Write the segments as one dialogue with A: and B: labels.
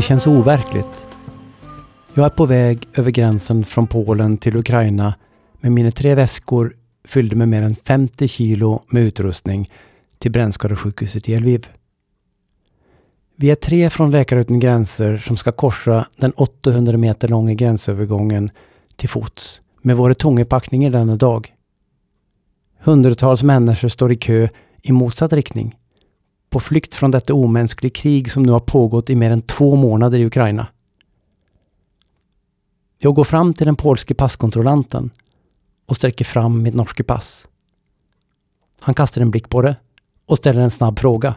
A: Det känns overkligt. Jag är på väg över gränsen från Polen till Ukraina med mina tre väskor fyllda med mer än 50 kilo med utrustning till brännskadesjukhuset i Lviv. Vi är tre från Läkare utan gränser som ska korsa den 800 meter långa gränsövergången till fots med våra tunga packningar denna dag. Hundratals människor står i kö i motsatt riktning. På flykt från detta omänskliga krig som nu har pågått i mer än två månader i Ukraina. Jag går fram till den polske passkontrollanten och sträcker fram mitt norska pass. Han kastar en blick på det och ställer en snabb fråga.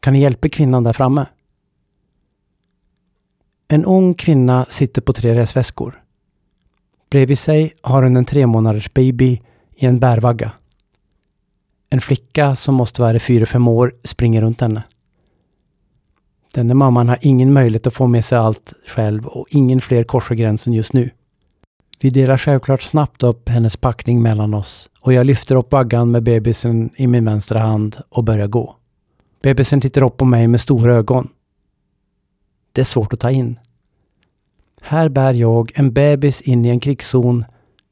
A: Kan ni hjälpa kvinnan där framme? En ung kvinna sitter på tre resväskor. Bredvid sig har hon en tre månaders baby i en bärvagga. En flicka som måste vara fyra fem år springer runt henne. Denne mamman har ingen möjlighet att få med sig allt själv och ingen fler korsar gränsen just nu. Vi delar självklart snabbt upp hennes packning mellan oss och jag lyfter upp vaggan med bebisen i min vänstra hand och börjar gå. Bebisen tittar upp på mig med stora ögon. Det är svårt att ta in. Här bär jag en bebis in i en krigszon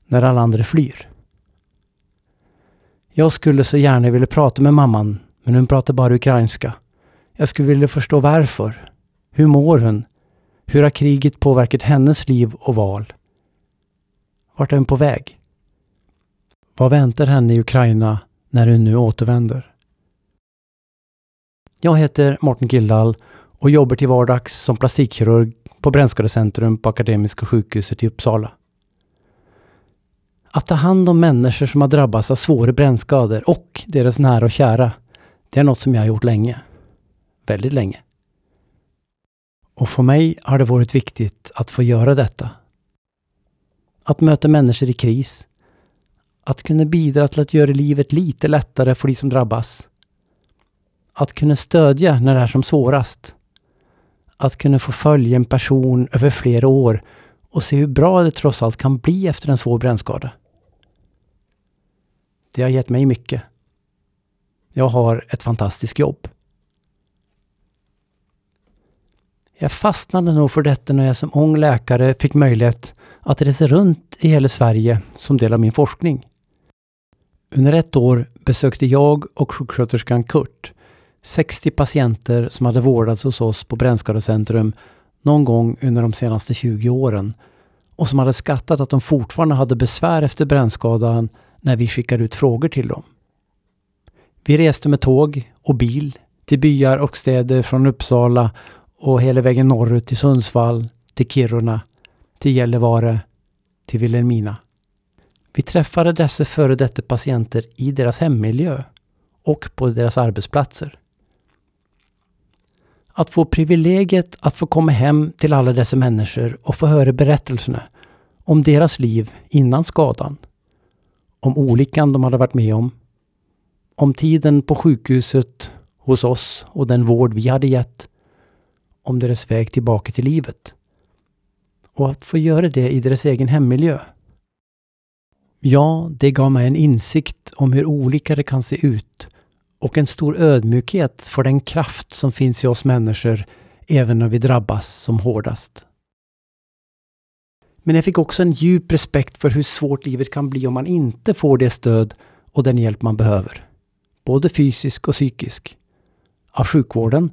A: när alla andra flyr. Jag skulle så gärna vilja prata med mamman, men hon pratar bara ukrainska. Jag skulle vilja förstå varför. Hur mår hon? Hur har kriget påverkat hennes liv och val? Vart är hon på väg? Vad väntar henne i Ukraina när hon nu återvänder? Jag heter Morten Gildal och jobbar till vardags som plastikkirurg på Brännskadecentrum på Akademiska sjukhuset i Uppsala. Att ta hand om människor som har drabbats av svåra brännskador och deras nära och kära, det är något som jag har gjort länge. Väldigt länge. Och för mig har det varit viktigt att få göra detta. Att möta människor i kris. Att kunna bidra till att göra livet lite lättare för de som drabbas. Att kunna stödja när det är som svårast. Att kunna få följa en person över flera år och se hur bra det trots allt kan bli efter en svår brännskada. Det har gett mig mycket. Jag har ett fantastiskt jobb. Jag fastnade nog för detta när jag som ung läkare fick möjlighet att resa runt i hela Sverige som del av min forskning. Under ett år besökte jag och sjuksköterskan Kurt 60 patienter som hade vårdats hos oss på Brännskadecentrum någon gång under de senaste 20 åren och som hade skattat att de fortfarande hade besvär efter brännskadan när vi skickade ut frågor till dem. Vi reste med tåg och bil till byar och städer från Uppsala och hela vägen norrut till Sundsvall, till Kiruna, till Gällivare, till Vilhelmina. Vi träffade dessa före detta patienter i deras hemmiljö och på deras arbetsplatser. Att få privilegiet att få komma hem till alla dessa människor och få höra berättelserna om deras liv innan skadan. Om olyckan de hade varit med om. Om tiden på sjukhuset hos oss och den vård vi hade gett. Om deras väg tillbaka till livet. Och att få göra det i deras egen hemmiljö. Ja, det gav mig en insikt om hur olika det kan se ut och en stor ödmjukhet för den kraft som finns i oss människor även när vi drabbas som hårdast. Men jag fick också en djup respekt för hur svårt livet kan bli om man inte får det stöd och den hjälp man behöver. Både fysisk och psykisk. Av sjukvården,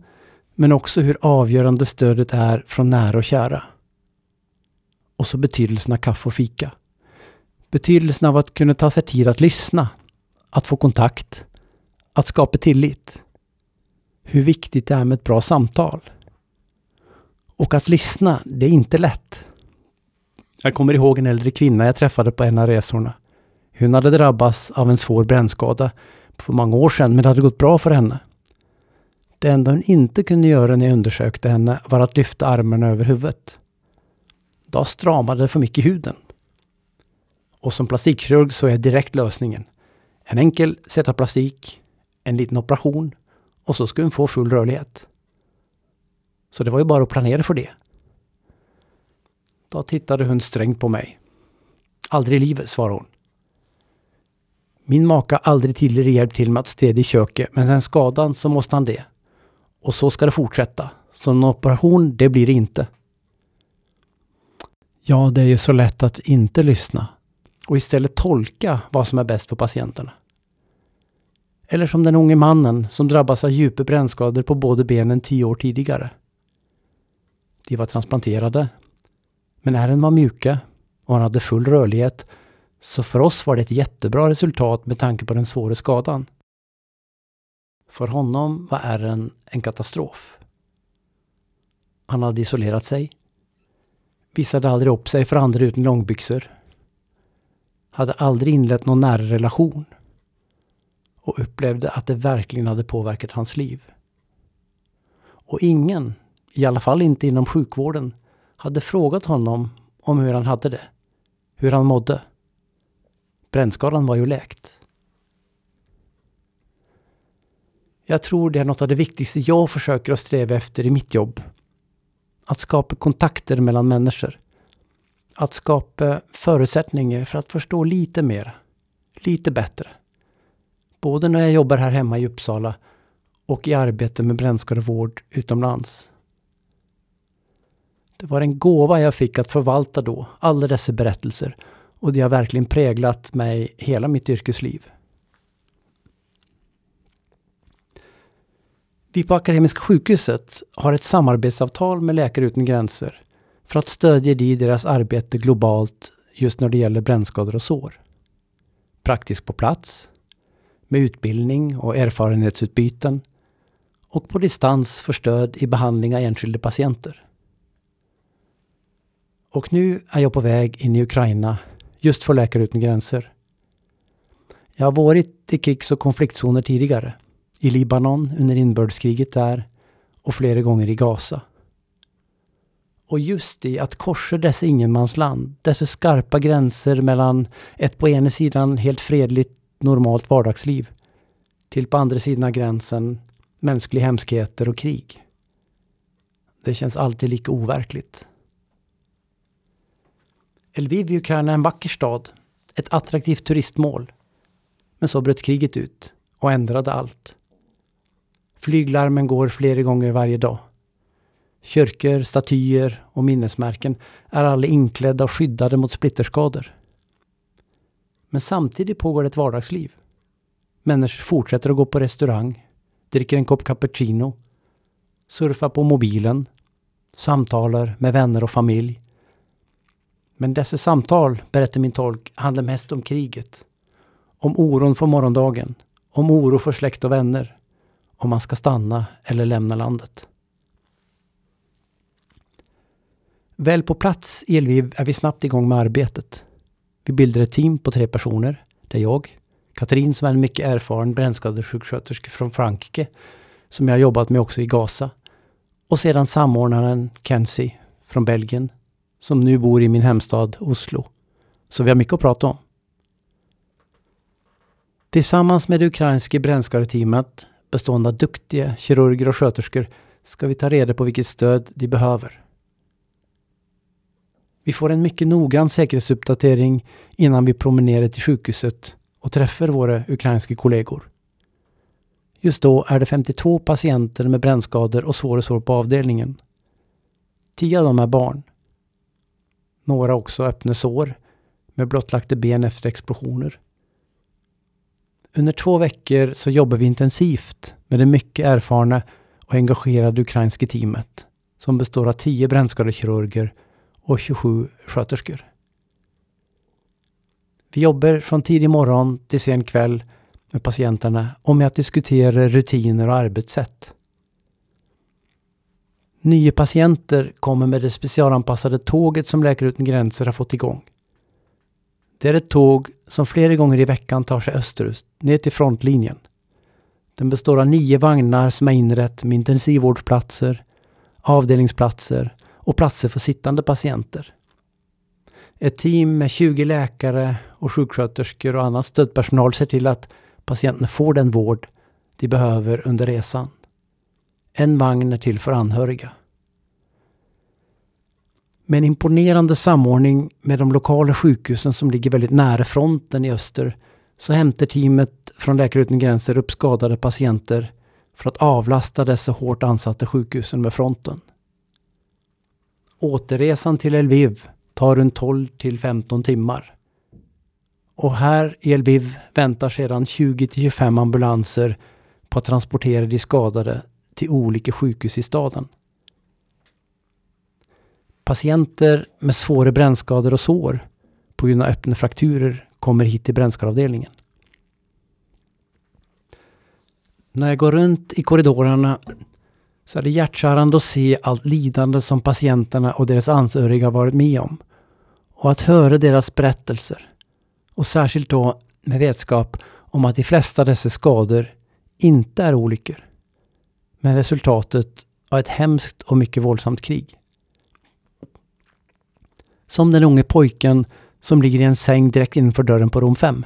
A: men också hur avgörande stödet är från nära och kära. Och så betydelsen av kaffe och fika. Betydelsen av att kunna ta sig tid att lyssna, att få kontakt, att skapa tillit. Hur viktigt det är med ett bra samtal. Och att lyssna, det är inte lätt. Jag kommer ihåg en äldre kvinna jag träffade på en av resorna. Hon hade drabbats av en svår brännskada för många år sedan, men det hade gått bra för henne. Det enda hon inte kunde göra när jag undersökte henne var att lyfta armarna över huvudet. Då stramade det för mycket i huden. Och som plastikkirurg så är direkt lösningen. En enkel sätta plastik, en liten operation och så skulle hon få full rörlighet. Så det var ju bara att planera för det. Då tittade hon strängt på mig. Aldrig i livet, svarade hon. Min maka har aldrig tidigare hjälpt till med att städa i köket, men sen skadan så måste han det. Och så ska det fortsätta, Så en operation, det blir det inte. Ja, det är ju så lätt att inte lyssna och istället tolka vad som är bäst för patienterna. Eller som den unge mannen som drabbas av djupa brännskador på båda benen tio år tidigare. De var transplanterade, men ärren var mjuka och han hade full rörlighet, så för oss var det ett jättebra resultat med tanke på den svåra skadan. För honom var ärren en katastrof. Han hade isolerat sig, visade aldrig upp sig för andra utan långbyxor, hade aldrig inlett någon nära relation och upplevde att det verkligen hade påverkat hans liv. Och ingen, i alla fall inte inom sjukvården, hade frågat honom om hur han hade det, hur han mådde. Brännskadan var ju läkt. Jag tror det är något av det viktigaste jag försöker att sträva efter i mitt jobb. Att skapa kontakter mellan människor. Att skapa förutsättningar för att förstå lite mer, lite bättre. Både när jag jobbar här hemma i Uppsala och i arbete med brännskadevård utomlands. Det var en gåva jag fick att förvalta då, alla dessa berättelser. Och det har verkligen präglat mig hela mitt yrkesliv. Vi på Akademiska sjukhuset har ett samarbetsavtal med Läkare utan gränser för att stödja de i deras arbete globalt just när det gäller brännskador och sår. Praktiskt på plats, med utbildning och erfarenhetsutbyten och på distans för stöd i behandling av enskilda patienter. Och nu är jag på väg in i Ukraina just för Läkare utan gränser. Jag har varit i krigs och konfliktzoner tidigare. I Libanon under inbördeskriget där och flera gånger i Gaza. Och just i att korsa dessa ingenmansland, dessa skarpa gränser mellan ett på ena sidan helt fredligt normalt vardagsliv till på andra sidan gränsen mänskliga hemskheter och krig. Det känns alltid lika overkligt. Lviv i Ukraina är en vacker stad, ett attraktivt turistmål. Men så bröt kriget ut och ändrade allt. Flyglarmen går flera gånger varje dag. Kyrkor, statyer och minnesmärken är alla inklädda och skyddade mot splitterskador. Men samtidigt pågår ett vardagsliv. Människor fortsätter att gå på restaurang, dricker en kopp cappuccino, surfar på mobilen, samtalar med vänner och familj. Men dessa samtal, berättar min tolk, handlar mest om kriget. Om oron för morgondagen. Om oro för släkt och vänner. Om man ska stanna eller lämna landet. Väl på plats i Lviv är vi snabbt igång med arbetet. Vi bildar ett team på tre personer. Det är jag, Katrin som är en mycket erfaren brännskadesjuksköterska från Frankrike, som jag har jobbat med också i Gaza. Och sedan samordnaren Kenzie från Belgien, som nu bor i min hemstad Oslo. Så vi har mycket att prata om. Tillsammans med det ukrainska brännskadeteamet bestående av duktiga kirurger och sköterskor ska vi ta reda på vilket stöd de behöver. Vi får en mycket noggrann säkerhetsuppdatering innan vi promenerar till sjukhuset och träffar våra ukrainska kollegor. Just då är det 52 patienter med brännskador och svåra sår på avdelningen. 10 av dem är barn. Några också öppna sår med blottlagda ben efter explosioner. Under två veckor så jobbar vi intensivt med det mycket erfarna och engagerade ukrainska teamet som består av tio brännskadekirurger och 27 sköterskor. Vi jobbar från tidig morgon till sen kväll med patienterna och med att diskutera rutiner och arbetssätt. Nya patienter kommer med det specialanpassade tåget som Läkare utan gränser har fått igång. Det är ett tåg som flera gånger i veckan tar sig österut, ner till frontlinjen. Den består av nio vagnar som är inrett med intensivvårdsplatser, avdelningsplatser och platser för sittande patienter. Ett team med 20 läkare och sjuksköterskor och annan stödpersonal ser till att patienterna får den vård de behöver under resan. En vagn är till för anhöriga. Med en imponerande samordning med de lokala sjukhusen som ligger väldigt nära fronten i öster så hämtar teamet från Läkare utan gränser upp skadade patienter för att avlasta dessa hårt ansatta sjukhusen med fronten. Återresan till Lviv tar runt 12 till 15 timmar. Och här i Lviv väntar sedan 20 till 25 ambulanser på att transportera de skadade till olika sjukhus i staden. Patienter med svåra brännskador och sår på grund av öppna frakturer kommer hit till brännskadeavdelningen. När jag går runt i korridorerna så är det hjärtskärande att se allt lidande som patienterna och deras anhöriga varit med om. Och att höra deras berättelser. Och särskilt då med vetskap om att de flesta av dessa skador inte är olyckor. Men resultatet av ett hemskt och mycket våldsamt krig. Som den unge pojken som ligger i en säng direkt inför dörren på rum 5.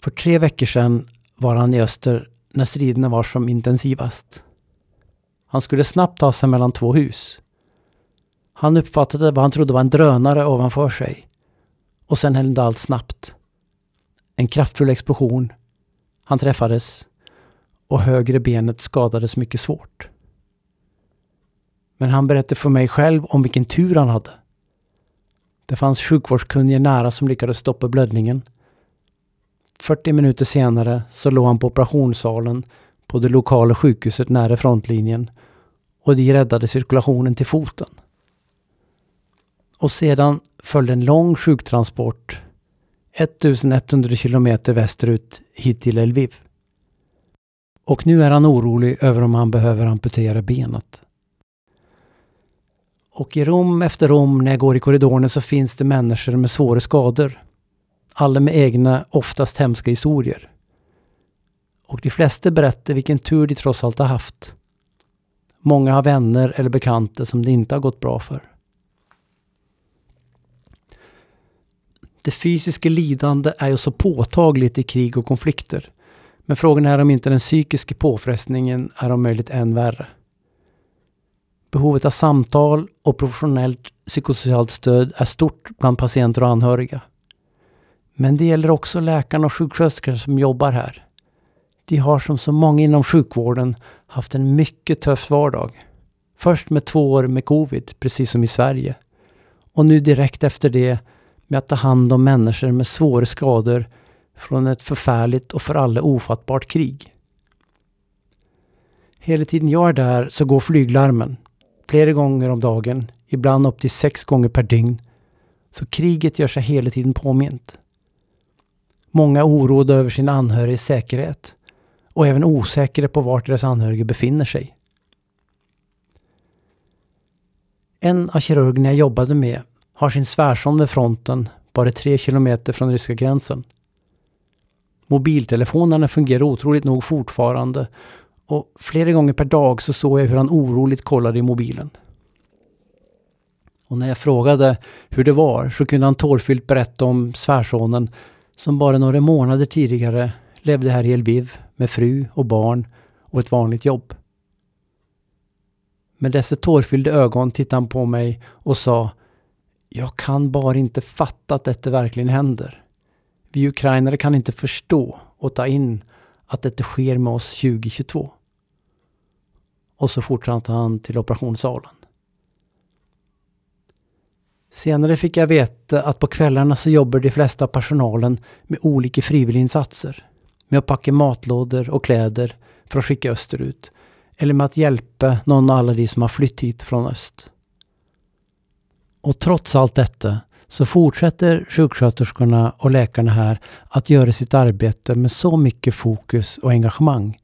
A: För tre veckor sedan var han i öster när striderna var som intensivast. Han skulle snabbt ta sig mellan två hus. Han uppfattade vad han trodde var en drönare ovanför sig. Och sen hände allt snabbt. En kraftfull explosion. Han träffades och högre benet skadades mycket svårt. Men han berättade för mig själv om vilken tur han hade. Det fanns sjukvårdskunniga nära som lyckades stoppa blödningen. 40 minuter senare så låg han på operationssalen på det lokala sjukhuset nära frontlinjen och de räddade cirkulationen till foten. Och sedan följde en lång sjuktransport 1100 kilometer västerut hit till Lviv. Och nu är han orolig över om han behöver amputera benet. Och i rum efter rum när jag går i korridorerna så finns det människor med svåra skador. Alla med egna, oftast hemska historier. Och de flesta berättar vilken tur de trots allt har haft. Många har vänner eller bekanta som det inte har gått bra för. Det fysiska lidande är ju så påtagligt i krig och konflikter. Men frågan är om inte den psykiska påfrestningen är om möjligt än värre. Behovet av samtal och professionellt psykosocialt stöd är stort bland patienter och anhöriga. Men det gäller också läkarna och sjuksköterskor som jobbar här. De har som så många inom sjukvården haft en mycket tuff vardag. Först med två år med covid, precis som i Sverige. Och nu direkt efter det med att ta hand om människor med svåra skador från ett förfärligt och för alla ofattbart krig. Hela tiden jag är där så går flyglarmen. Flera gånger om dagen, ibland upp till sex gånger per dygn. Så kriget gör sig hela tiden påmint. Många är oroade över sin anhörigs säkerhet och även osäkra på vart deras anhöriga befinner sig. En av kirurgerna jag jobbade med har sin svärson vid fronten bara tre kilometer från ryska gränsen. Mobiltelefonerna fungerar otroligt nog fortfarande och flera gånger per dag så såg jag hur han oroligt kollade i mobilen. Och när jag frågade hur det var så kunde han tårfyllt berätta om svärsonen som bara några månader tidigare levde här i Lviv med fru och barn och ett vanligt jobb. Med dessa tårfyllda ögon tittade han på mig och sa Jag kan bara inte fatta att detta verkligen händer. Vi ukrainare kan inte förstå och ta in att detta sker med oss 2022. Och så fortsatte han till operationssalen. Senare fick jag veta att på kvällarna så jobbar de flesta av personalen med olika frivilliginsatser. Med att packa matlådor och kläder för att skicka österut. Eller med att hjälpa någon av alla de som har flytt hit från öst. Och trots allt detta så fortsätter sjuksköterskorna och läkarna här att göra sitt arbete med så mycket fokus och engagemang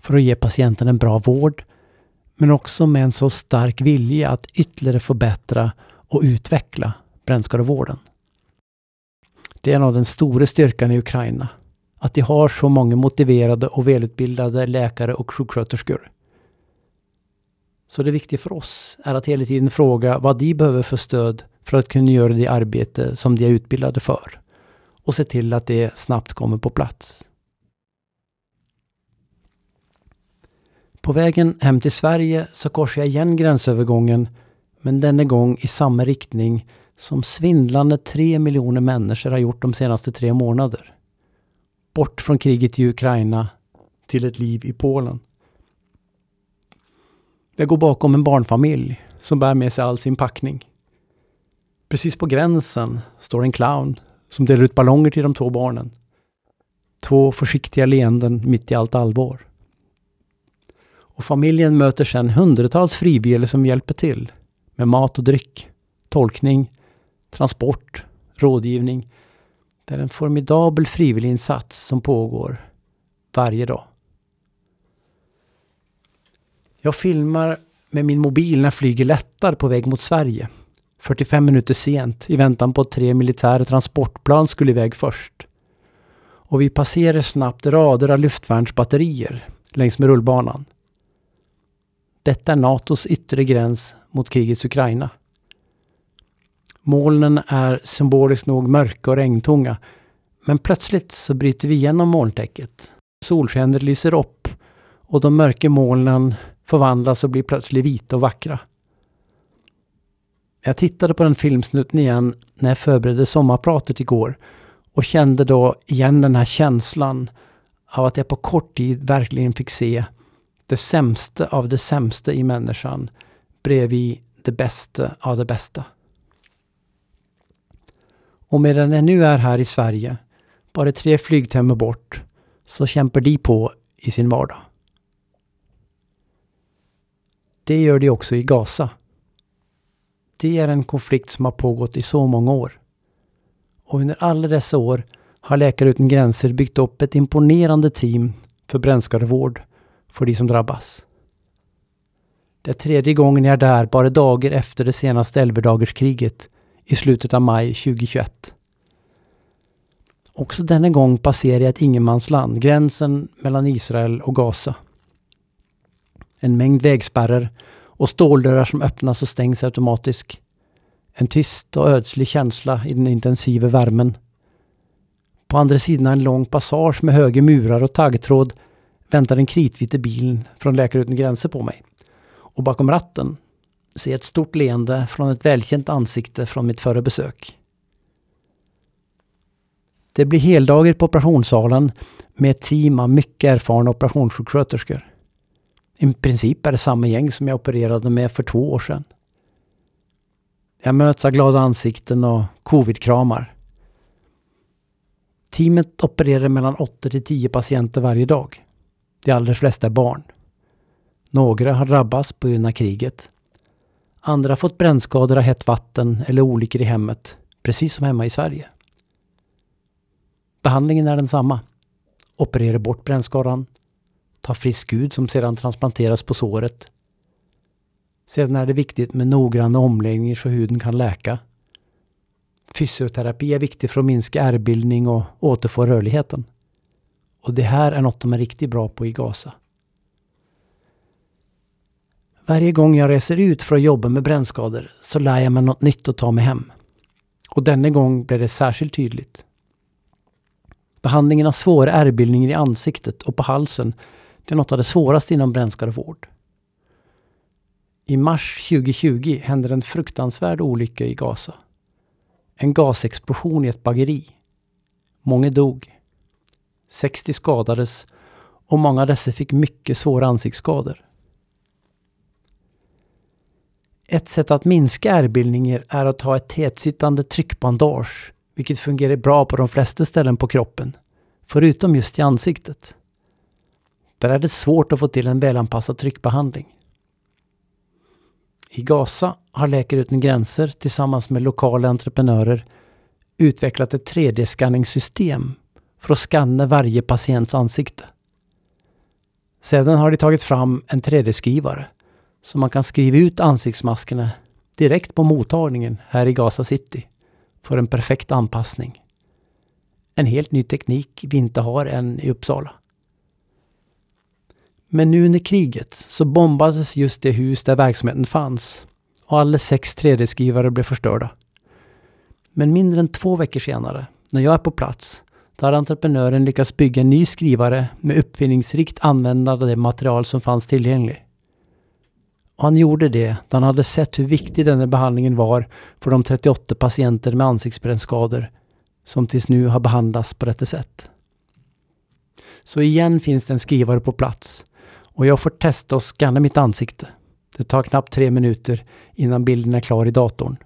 A: för att ge patienten en bra vård men också med en så stark vilja att ytterligare förbättra och utveckla brännskadevården. Det är en av den stora styrkan i Ukraina. Att de har så många motiverade och välutbildade läkare och sjuksköterskor. Så det viktiga för oss är att hela tiden fråga vad de behöver för stöd för att kunna göra det arbete som de är utbildade för. Och se till att det snabbt kommer på plats. På vägen hem till Sverige så korsar jag igen gränsövergången men denna gång i samma riktning som svindlande tre miljoner människor har gjort de senaste tre månader. Bort från kriget i Ukraina till ett liv i Polen. Jag går bakom en barnfamilj som bär med sig all sin packning. Precis på gränsen står en clown som delar ut ballonger till de två barnen. Två försiktiga leenden mitt i allt allvar. Och familjen möter sedan hundratals frivilliga som hjälper till med mat och dryck, tolkning, transport, rådgivning. Det är en formidabel frivilliginsats som pågår varje dag. Jag filmar med min mobil när flyget lättar på väg mot Sverige. 45 minuter sent i väntan på att tre militära transportplan skulle iväg först. Och vi passerar snabbt rader av luftvärnsbatterier längs med rullbanan. Detta är NATOs yttre gräns mot krigets Ukraina. Molnen är symboliskt nog mörka och regntunga. Men plötsligt så bryter vi igenom molntäcket. Solskenet lyser upp och de mörka molnen förvandlas och blir plötsligt vita och vackra. Jag tittade på den filmsnutten igen när jag förberedde sommarpratet igår och kände då igen den här känslan av att jag på kort tid verkligen fick se det sämsta av det sämsta i människan bredvid det bästa av det bästa. Och medan jag nu är här i Sverige, bara tre flygtimmar bort, så kämpar de på i sin vardag. Det gör de också i Gaza. Det är en konflikt som har pågått i så många år. Och under alla dessa år har Läkare utan gränser byggt upp ett imponerande team för brännskadevård för de som drabbas. Det är tredje gången jag är där bara dagar efter det senaste elvadagarskriget i slutet av maj 2021. Också denna gång passerar jag ett ingenmansland, gränsen mellan Israel och Gaza. En mängd vägspärrar och ståldörrar som öppnas och stängs automatiskt. En tyst och ödslig känsla i den intensiva värmen. På andra sidan en lång passage med höga murar och taggtråd väntar den kritvita bilen från Läkare utan gränser på mig. Och bakom ratten se ett stort leende från ett välkänt ansikte från mitt förra besök. Det blir heldagar på operationssalen med ett team av mycket erfarna operationssjuksköterskor. I princip är det samma gäng som jag opererade med för två år sedan. Jag möts av glada ansikten och covidkramar. Teamet opererar mellan 8 till 10 patienter varje dag. De allra flesta är barn. Några har drabbats på grund av kriget. Andra har fått brännskador av hett vatten eller olyckor i hemmet, precis som hemma i Sverige. Behandlingen är densamma. Operera bort brännskadan, ta frisk hud som sedan transplanteras på såret. Sedan är det viktigt med noggranna omläggningar så huden kan läka. Fysioterapi är viktigt för att minska ärrbildning och återfå rörligheten. Och det här är något de är riktigt bra på i Gaza. Varje gång jag reser ut för att jobba med brännskador så lär jag mig något nytt att ta mig hem. Och denna gång blev det särskilt tydligt. Behandlingen av svåra ärrbildningar i ansiktet och på halsen det är något av det svåraste inom brännskadevård. I mars 2020 hände en fruktansvärd olycka i Gaza. En gasexplosion i ett bageri. Många dog. 60 skadades och många av dessa fick mycket svåra ansiktsskador. Ett sätt att minska ärrbildningar är att ha ett tätsittande tryckbandage, vilket fungerar bra på de flesta ställen på kroppen, förutom just i ansiktet. Där är det svårt att få till en välanpassad tryckbehandling. I Gaza har Läkare utan gränser tillsammans med lokala entreprenörer utvecklat ett 3D-skanningssystem för att skanna varje patients ansikte. Sedan har de tagit fram en 3D-skrivare så man kan skriva ut ansiktsmaskerna direkt på mottagningen här i Gaza City för en perfekt anpassning. En helt ny teknik vi inte har än i Uppsala. Men nu under kriget så bombades just det hus där verksamheten fanns och alla sex 3D-skrivare blev förstörda. Men mindre än två veckor senare, när jag är på plats, där har entreprenören lyckats bygga en ny skrivare med uppfinningsrikt användande av det material som fanns tillgängligt. Och han gjorde det då han hade sett hur viktig denna behandlingen var för de 38 patienter med ansiktsbrännskador som tills nu har behandlats på detta sätt. Så igen finns det en skrivare på plats och jag får testa och scanna mitt ansikte. Det tar knappt tre minuter innan bilden är klar i datorn.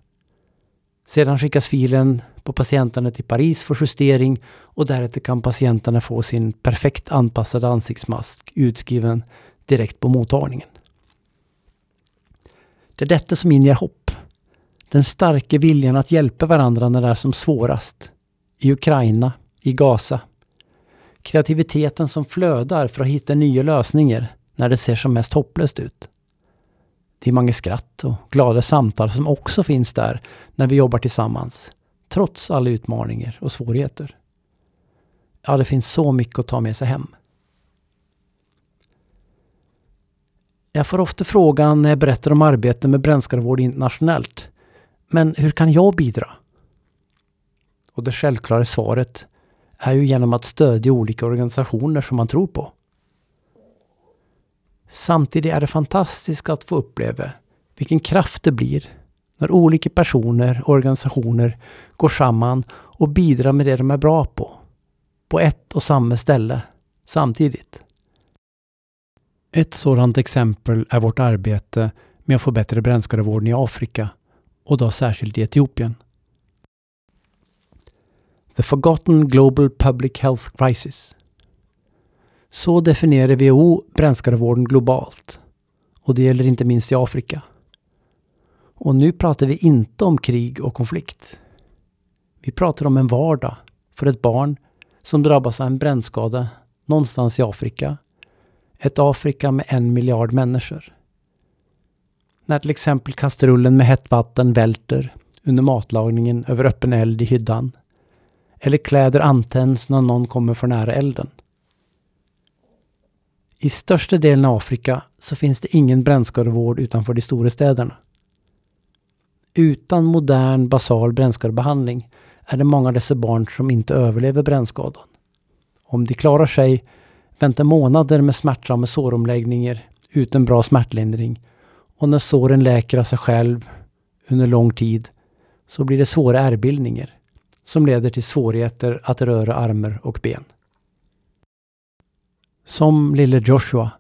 A: Sedan skickas filen på patienterna till Paris för justering och därefter kan patienterna få sin perfekt anpassade ansiktsmask utskriven direkt på mottagningen. Det är detta som inger hopp. Den starka viljan att hjälpa varandra när det är som svårast. I Ukraina, i Gaza. Kreativiteten som flödar för att hitta nya lösningar när det ser som mest hopplöst ut. Det är många skratt och glada samtal som också finns där när vi jobbar tillsammans, trots alla utmaningar och svårigheter. Ja, det finns så mycket att ta med sig hem. Jag får ofta frågan när jag berättar om arbete med brännskadevård internationellt. Men hur kan jag bidra? Och det självklara svaret är ju genom att stödja olika organisationer som man tror på. Samtidigt är det fantastiskt att få uppleva vilken kraft det blir när olika personer och organisationer går samman och bidrar med det de är bra på. På ett och samma ställe samtidigt. Ett sådant exempel är vårt arbete med att förbättra brännskadevården i Afrika och då särskilt i Etiopien. The Forgotten Global Public Health Crisis. Så definierar WHO brännskadevården globalt. Och det gäller inte minst i Afrika. Och nu pratar vi inte om krig och konflikt. Vi pratar om en vardag för ett barn som drabbas av en brännskada någonstans i Afrika ett Afrika med en miljard människor. När till exempel kastrullen med hett vatten välter under matlagningen över öppen eld i hyddan. Eller kläder antänds när någon kommer för nära elden. I största delen av Afrika så finns det ingen brännskadevård utanför de stora städerna. Utan modern basal brännskadebehandling är det många av dessa barn som inte överlever brännskadan. Om de klarar sig väntar månader med smärtsamma såromläggningar utan bra smärtlindring. Och när såren läker av sig själv under lång tid så blir det svåra ärrbildningar som leder till svårigheter att röra armar och ben. Som lille Joshua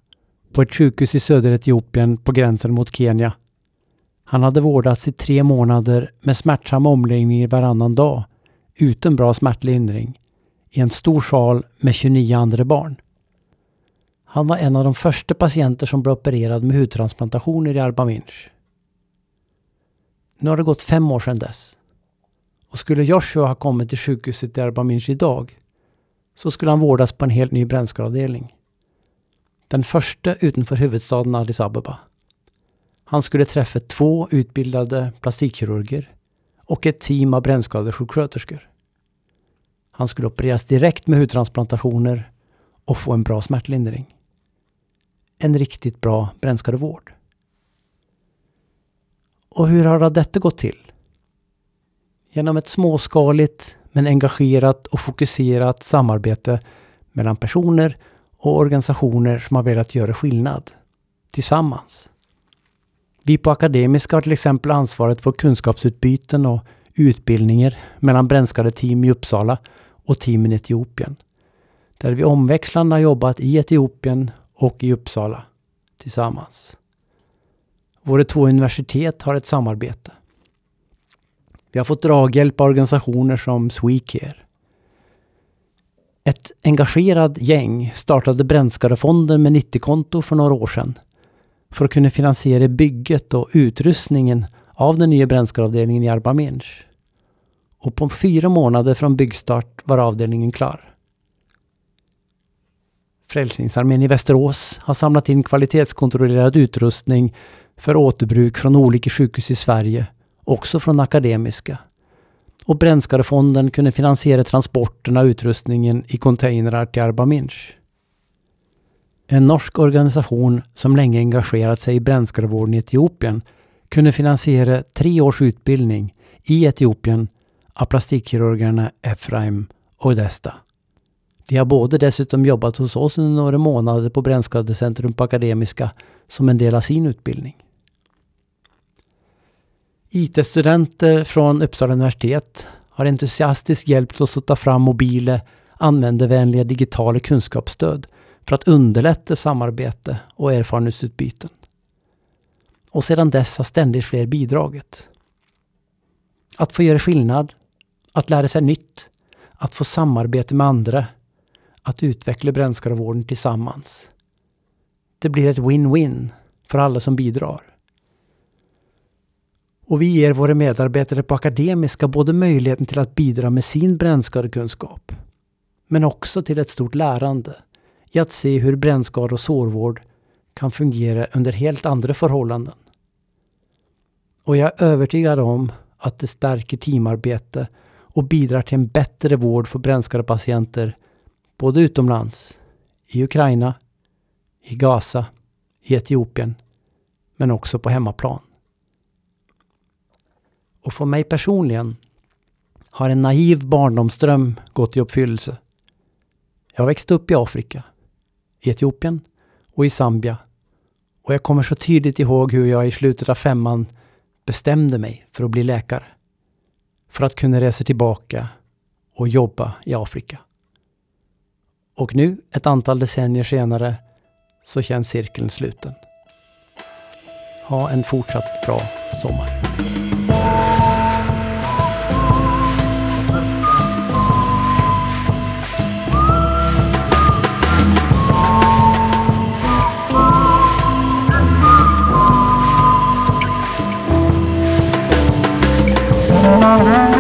A: på ett sjukhus i södra Etiopien på gränsen mot Kenya. Han hade vårdats i tre månader med smärtsamma omläggningar varannan dag utan bra smärtlindring i en stor sal med 29 andra barn. Han var en av de första patienter som blev opererad med hudtransplantationer i Arbaminch. Nu har det gått fem år sedan dess. Och skulle Joshua ha kommit till sjukhuset i Arbaminch idag så skulle han vårdas på en helt ny brännskadeavdelning. Den första utanför huvudstaden Addis Abeba. Han skulle träffa två utbildade plastikkirurger och ett team av brännskadesjuksköterskor. Han skulle opereras direkt med hudtransplantationer och få en bra smärtlindring en riktigt bra brännskadevård. Och hur har detta gått till? Genom ett småskaligt men engagerat och fokuserat samarbete mellan personer och organisationer som har velat göra skillnad tillsammans. Vi på Akademiska har till exempel ansvaret för kunskapsutbyten och utbildningar mellan brännskadeteam i Uppsala och teamen i Etiopien. Där vi omväxlande har jobbat i Etiopien och i Uppsala tillsammans. Våra två universitet har ett samarbete. Vi har fått draghjälp av organisationer som Swecare. Ett engagerat gäng startade Brännskadefonden med 90-konto för några år sedan för att kunna finansiera bygget och utrustningen av den nya brännskadeavdelningen i Arbaminch. Och på fyra månader från byggstart var avdelningen klar. Frälsningsarmén i Västerås har samlat in kvalitetskontrollerad utrustning för återbruk från olika sjukhus i Sverige, också från Akademiska. Och Brännskadefonden kunde finansiera transporten av utrustningen i containrar till Arbaminch. En norsk organisation som länge engagerat sig i brännskadevården i Etiopien kunde finansiera tre års utbildning i Etiopien av plastikkirurgerna Efraim och Desta. De har både dessutom jobbat hos oss under några månader på Brännskadecentrum på Akademiska som en del av sin utbildning. IT-studenter från Uppsala universitet har entusiastiskt hjälpt oss att ta fram mobila användarvänliga digitala kunskapsstöd för att underlätta samarbete och erfarenhetsutbyten. Och sedan dess har ständigt fler bidragit. Att få göra skillnad, att lära sig nytt, att få samarbete med andra, att utveckla brännskadevården tillsammans. Det blir ett win-win för alla som bidrar. Och vi ger våra medarbetare på Akademiska både möjligheten till att bidra med sin brännskadekunskap, men också till ett stort lärande i att se hur brännskador och sårvård kan fungera under helt andra förhållanden. Och jag är övertygad om att det stärker teamarbete och bidrar till en bättre vård för brännskadepatienter både utomlands, i Ukraina, i Gaza, i Etiopien, men också på hemmaplan. Och för mig personligen har en naiv barndomsdröm gått i uppfyllelse. Jag växte upp i Afrika, i Etiopien och i Zambia. Och jag kommer så tydligt ihåg hur jag i slutet av femman bestämde mig för att bli läkare. För att kunna resa tillbaka och jobba i Afrika. Och nu, ett antal decennier senare, så känns cirkeln sluten. Ha en fortsatt bra sommar.
B: Thank